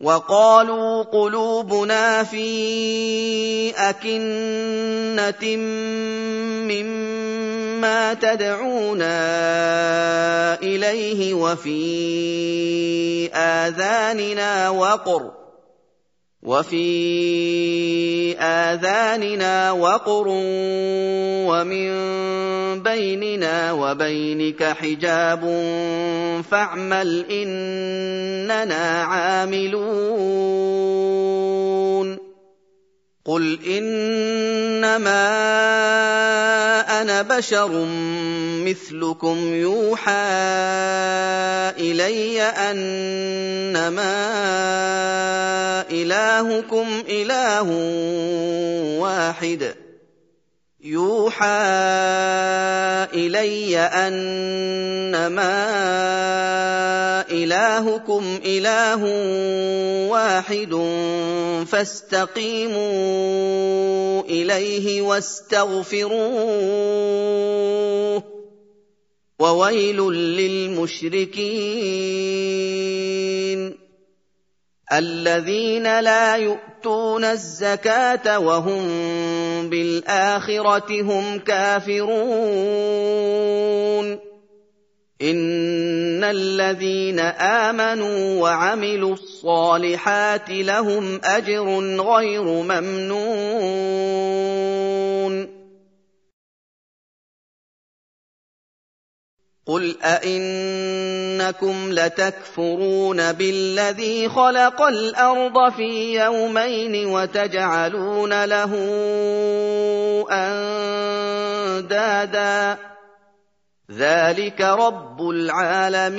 وقالوا قلوبنا في أكنة مما تدعونا إليه وفي آذاننا وقر وفي آذاننا وقر ومن بيننا وبينك حجاب فاعمل إننا عاملون قل إنما بشر مثلكم يوحى إلي أنما إلهكم إله واحد. يوحى إلي أنما إلهكم إله واحد فاستقيموا إليه واستغفروه وويل للمشركين الذين لا يؤتون الزكاة وهم بالآخرة هم كافرون. إن الذين آمنوا وعملوا الصالحات لهم أجر غير ممنون. قل ائنكم لتكفرون بالذي خلق الأرض في يومين وتجعلون له اندادا ذلك رب العالمين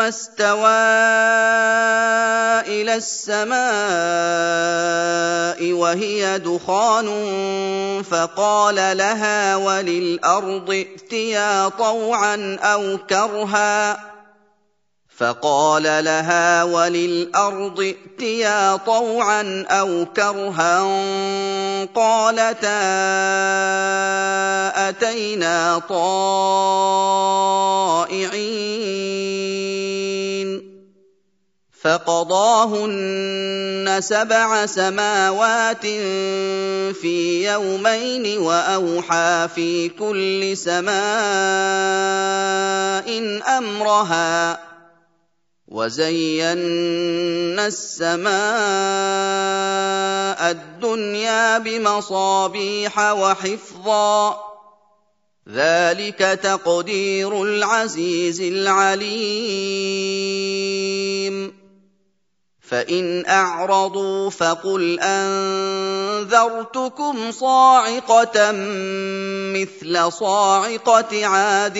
استوى إلى السماء وهي دخان فقال لها وللأرض ائتيا طوعا أو كرها فقال لها وللأرض ائتيا طوعا أو كرها قالتا أتينا طائعين فقضاهن سبع سماوات في يومين وأوحى في كل سماء أمرها وزينا السماء الدنيا بمصابيح وحفظا. ذلك تقدير العزيز العليم. فإن أعرضوا فقل أنذرتكم صاعقة مثل صاعقة عاد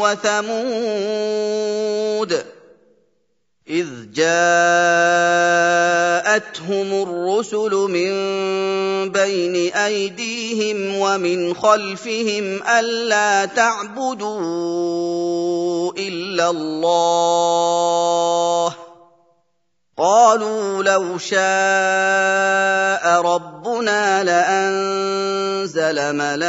وثمود. إذ جاءتهم الرسل من بين أيديهم ومن خلفهم ألا تعبدوا إلا الله. قالوا لو شاء ربنا لأنزل ملائكة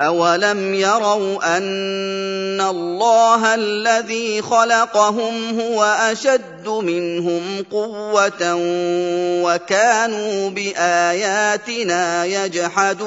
اولم يروا ان الله الذي خلقهم هو اشد منهم قوه وكانوا باياتنا يجحدون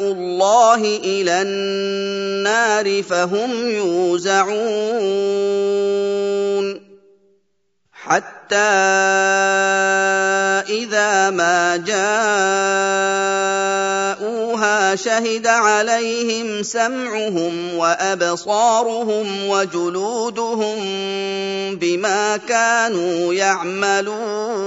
الله إلى النار فهم يوزعون حتى اذا ما جاءوها شهد عليهم سمعهم وابصارهم وجلودهم بما كانوا يعملون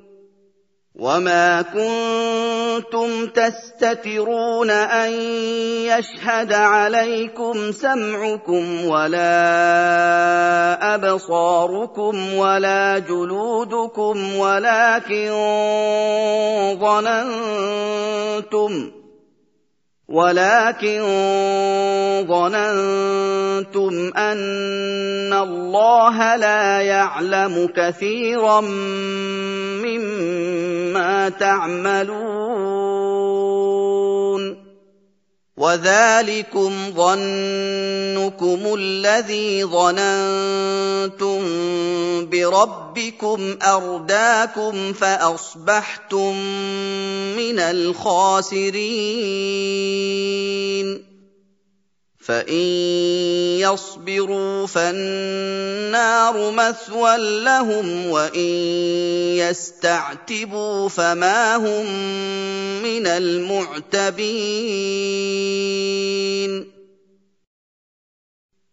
وما كنتم تستترون ان يشهد عليكم سمعكم ولا ابصاركم ولا جلودكم ولكن ظننتم ولكن ظننتم أن الله لا يعلم كثيرا مما تعملون. وذلكم ظنكم الذي ظننتم بربكم ارداكم فاصبحتم من الخاسرين فان يصبروا فالنار مثوى لهم وان يستعتبوا فما هم من المعتبين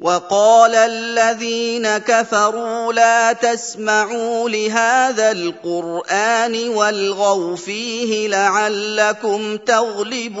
وقال الذين كفروا لا تسمعوا لهذا القرآن والغوا فيه لعلكم تغلبون.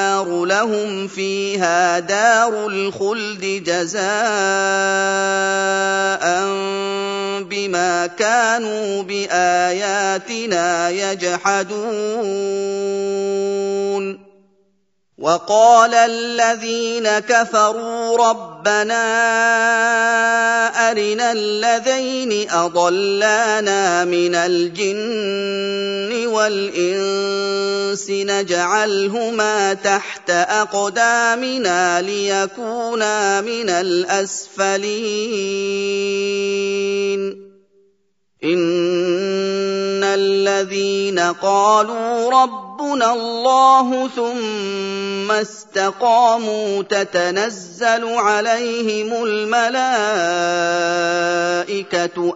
النار لهم فيها دار الخلد جزاء بما كانوا بآياتنا يجحدون. وقال الذين كفروا ربنا أرنا الذين أضلانا من الجن والإنس نجعلهما تحت أقدامنا ليكونا من الأسفلين. إن الذين قالوا ربنا الله ثم استقاموا تتنزل عليهم الملائكة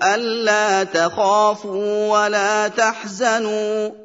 ألا تخافوا ولا تحزنوا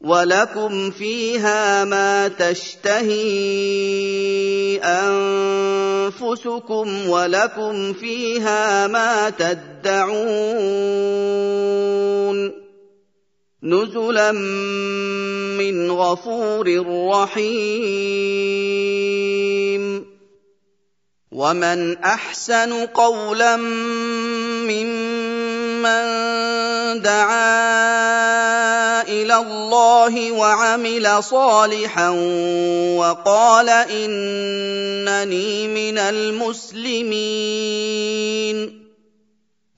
ولكم فيها ما تشتهي انفسكم ولكم فيها ما تدعون نزلا من غفور رحيم ومن احسن قولا ممن دعا إلى الله وعمل صالحا وقال إنني من المسلمين.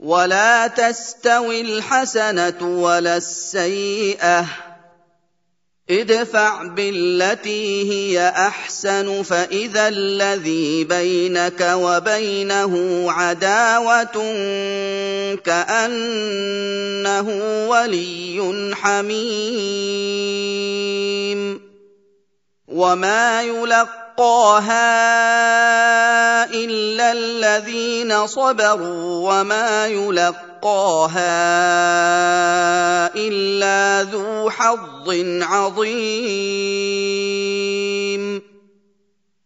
ولا تستوي الحسنة ولا السيئة. ادفع بالتي هي أحسن فإذا الذي بينك وبينه عداوة كأنه ولي حميم. وما يلقاها إلا الذين صبروا وما يلقاها إلا ذو حظ عظيم.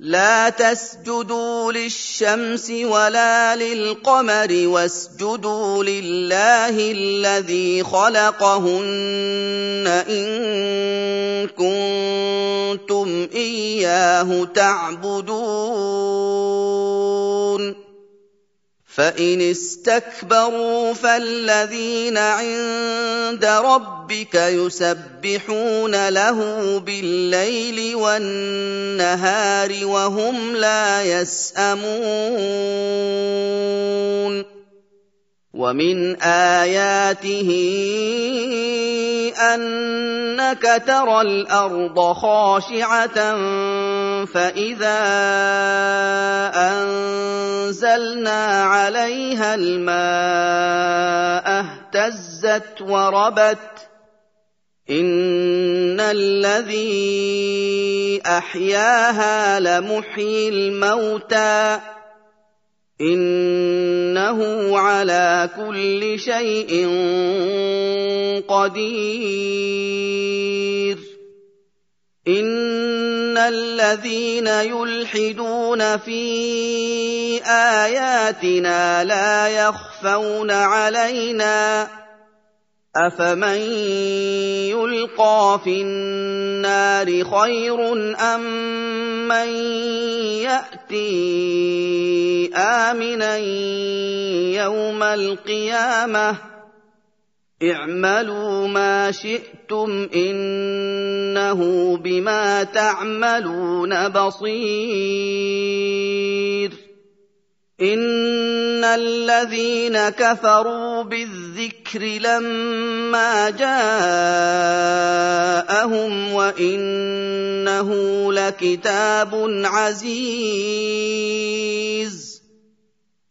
لا تسجدوا للشمس ولا للقمر واسجدوا لله الذي خلقهن إن كنتم إياه تعبدون. فان استكبروا فالذين عند ربك يسبحون له بالليل والنهار وهم لا يسامون ومن اياته انك ترى الأرض خاشعه فاذا انزلنا عليها الماء اهتزت وربت ان الذي احياها لمحيي الموتى انه على كل شيء قدير إن ان الذين يلحدون في اياتنا لا يخفون علينا افمن يلقى في النار خير ام من ياتي امنا يوم القيامه اعملوا ما شئتم إنه بما تعملون بصير. إن الذين كفروا بالذكر لما جاءهم وإنه لكتاب عزيز.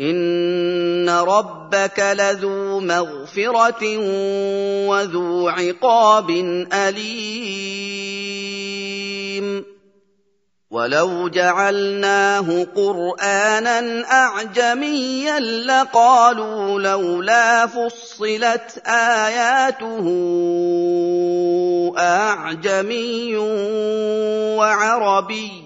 ان ربك لذو مغفره وذو عقاب اليم ولو جعلناه قرانا اعجميا لقالوا لولا فصلت اياته اعجمي وعربي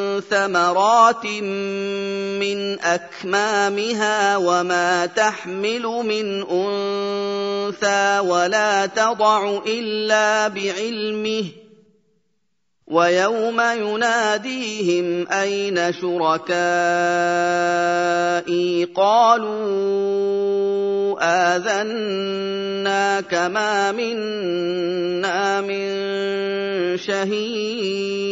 ثمرات من أكمامها وما تحمل من أنثى ولا تضع إلا بعلمه ويوم يناديهم أين شركائي قالوا آذَنَّاكَ مَا مِنَّا مِن شَهِيدٍ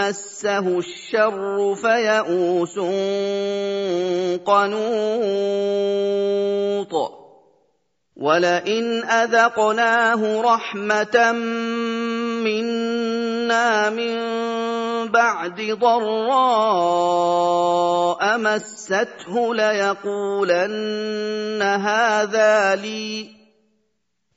مسه الشر فيئوس قنوط ولئن أذقناه رحمة منا من بعد ضراء مسته ليقولن هذا لي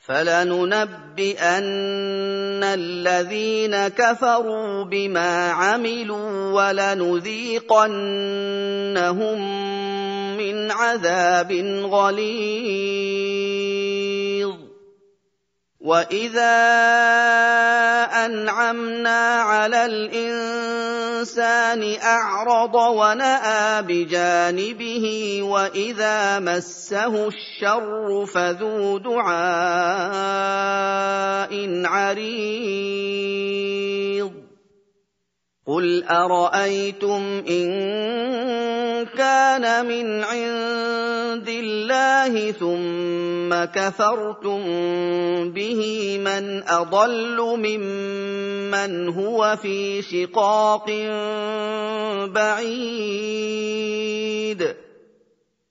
فلننبئن الذين كفروا بما عملوا ولنذيقنهم من عذاب غليظ. واذا انعمنا على الانسان اعرض وناى بجانبه واذا مسه الشر فذو دعاء عريض قل ارايتم ان كان من عند الله ثم كفرتم به من أضل ممن هو في شقاق بعيد.